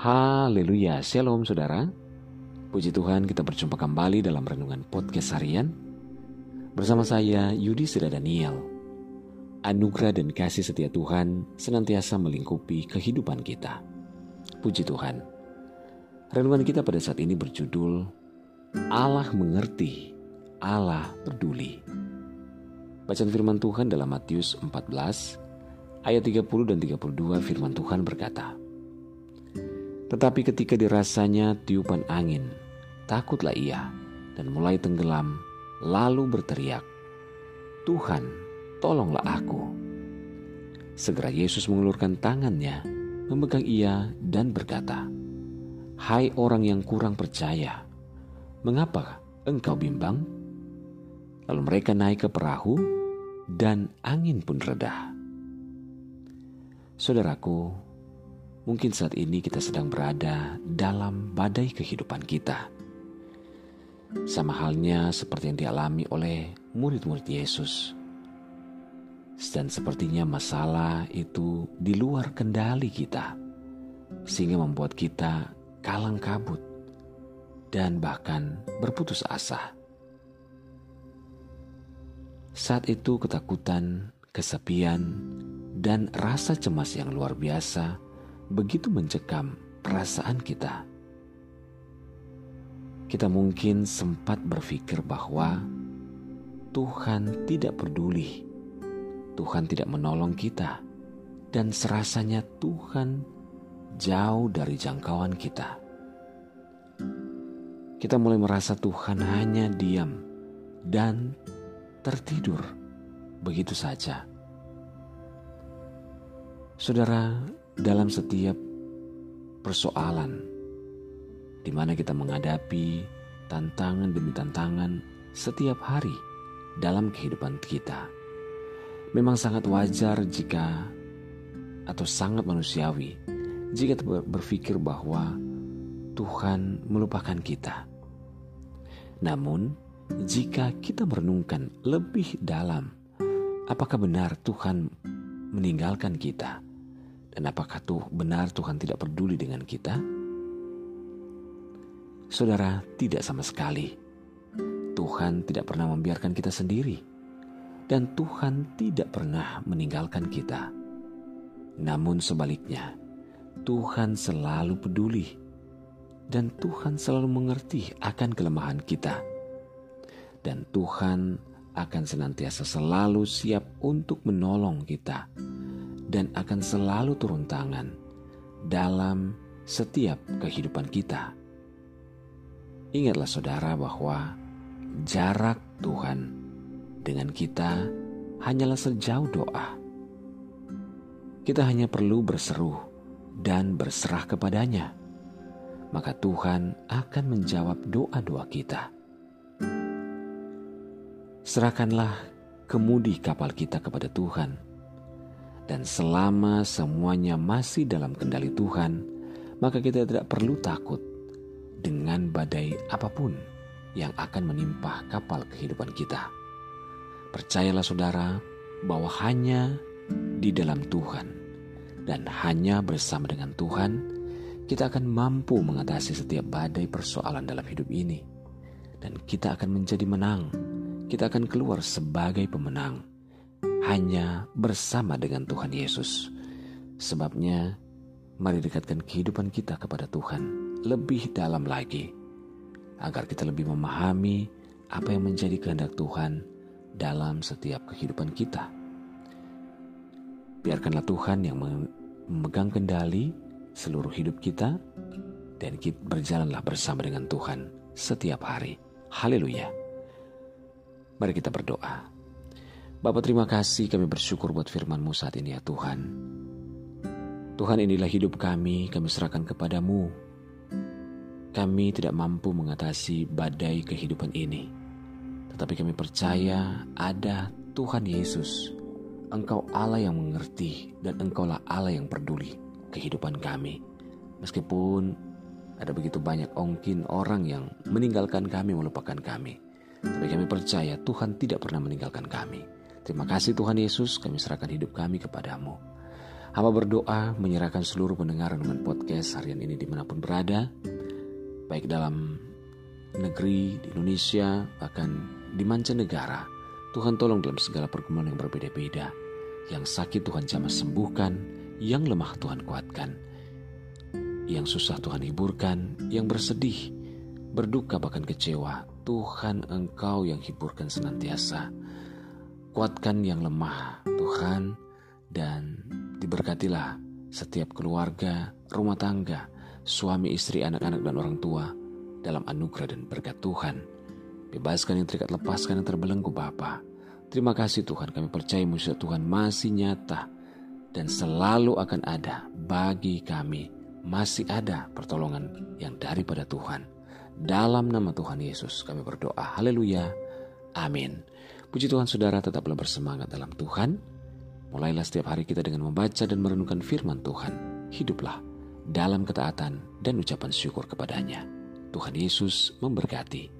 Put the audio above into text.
Haleluya, Shalom saudara. Puji Tuhan kita berjumpa kembali dalam Renungan Podcast Harian. Bersama saya Yudi Seda Daniel. Anugerah dan kasih setia Tuhan senantiasa melingkupi kehidupan kita. Puji Tuhan. Renungan kita pada saat ini berjudul Allah mengerti, Allah peduli. Bacaan firman Tuhan dalam Matius 14 ayat 30 dan 32 firman Tuhan berkata, Tetapi ketika dirasanya tiupan angin, takutlah ia dan mulai tenggelam, lalu berteriak, Tuhan, tolonglah aku. Segera Yesus mengulurkan tangannya, memegang ia dan berkata, Hai orang yang kurang percaya, mengapa engkau bimbang? Lalu mereka naik ke perahu dan angin pun reda. Saudaraku, mungkin saat ini kita sedang berada dalam badai kehidupan kita. Sama halnya seperti yang dialami oleh murid-murid Yesus. Dan sepertinya masalah itu di luar kendali kita, sehingga membuat kita kalang kabut dan bahkan berputus asa. Saat itu ketakutan, kesepian, dan rasa cemas yang luar biasa begitu mencekam perasaan kita. Kita mungkin sempat berpikir bahwa Tuhan tidak peduli, Tuhan tidak menolong kita, dan serasanya Tuhan jauh dari jangkauan kita. Kita mulai merasa Tuhan hanya diam dan tertidur begitu saja. Saudara, dalam setiap persoalan di mana kita menghadapi tantangan demi tantangan setiap hari dalam kehidupan kita, memang sangat wajar jika atau sangat manusiawi jika berpikir bahwa Tuhan melupakan kita. Namun, jika kita merenungkan lebih dalam, apakah benar Tuhan meninggalkan kita? Dan apakah tuh benar Tuhan tidak peduli dengan kita? Saudara, tidak sama sekali. Tuhan tidak pernah membiarkan kita sendiri. Dan Tuhan tidak pernah meninggalkan kita. Namun sebaliknya, Tuhan selalu peduli. Dan Tuhan selalu mengerti akan kelemahan kita dan Tuhan akan senantiasa selalu siap untuk menolong kita dan akan selalu turun tangan dalam setiap kehidupan kita. Ingatlah saudara bahwa jarak Tuhan dengan kita hanyalah sejauh doa. Kita hanya perlu berseru dan berserah kepadanya, maka Tuhan akan menjawab doa-doa kita. Serahkanlah kemudi kapal kita kepada Tuhan. Dan selama semuanya masih dalam kendali Tuhan, maka kita tidak perlu takut dengan badai apa pun yang akan menimpa kapal kehidupan kita. Percayalah saudara bahwa hanya di dalam Tuhan dan hanya bersama dengan Tuhan kita akan mampu mengatasi setiap badai persoalan dalam hidup ini. Dan kita akan menjadi menang. Kita akan keluar sebagai pemenang hanya bersama dengan Tuhan Yesus. Sebabnya, mari dekatkan kehidupan kita kepada Tuhan lebih dalam lagi, agar kita lebih memahami apa yang menjadi kehendak Tuhan dalam setiap kehidupan kita. Biarkanlah Tuhan yang memegang kendali seluruh hidup kita, dan kita berjalanlah bersama dengan Tuhan setiap hari. Haleluya! Mari kita berdoa. Bapak terima kasih kami bersyukur buat firman-Mu saat ini ya Tuhan. Tuhan inilah hidup kami, kami serahkan kepadamu. Kami tidak mampu mengatasi badai kehidupan ini. Tetapi kami percaya ada Tuhan Yesus. Engkau Allah yang mengerti dan engkaulah Allah yang peduli kehidupan kami. Meskipun ada begitu banyak ongkin orang yang meninggalkan kami, melupakan kami. Tapi kami percaya Tuhan tidak pernah meninggalkan kami. Terima kasih Tuhan Yesus, kami serahkan hidup kami kepadamu. Hamba berdoa menyerahkan seluruh pendengar dengan podcast harian ini di mana pun berada, baik dalam negeri, di Indonesia, bahkan di mancanegara. Tuhan tolong dalam segala pergumulan yang berbeda-beda. Yang sakit Tuhan jamah sembuhkan, yang lemah Tuhan kuatkan. Yang susah Tuhan hiburkan, yang bersedih, berduka bahkan kecewa. Tuhan Engkau yang hiburkan senantiasa. Kuatkan yang lemah, Tuhan, dan diberkatilah setiap keluarga, rumah tangga, suami, istri, anak-anak, dan orang tua dalam anugerah dan berkat Tuhan. Bebaskan yang terikat, lepaskan yang terbelenggu Bapa. Terima kasih Tuhan, kami percaya mujizat Tuhan masih nyata dan selalu akan ada bagi kami. Masih ada pertolongan yang daripada Tuhan. Dalam nama Tuhan Yesus kami berdoa. Haleluya. Amin. Puji Tuhan saudara tetaplah bersemangat dalam Tuhan. Mulailah setiap hari kita dengan membaca dan merenungkan firman Tuhan. Hiduplah dalam ketaatan dan ucapan syukur kepadanya. Tuhan Yesus memberkati.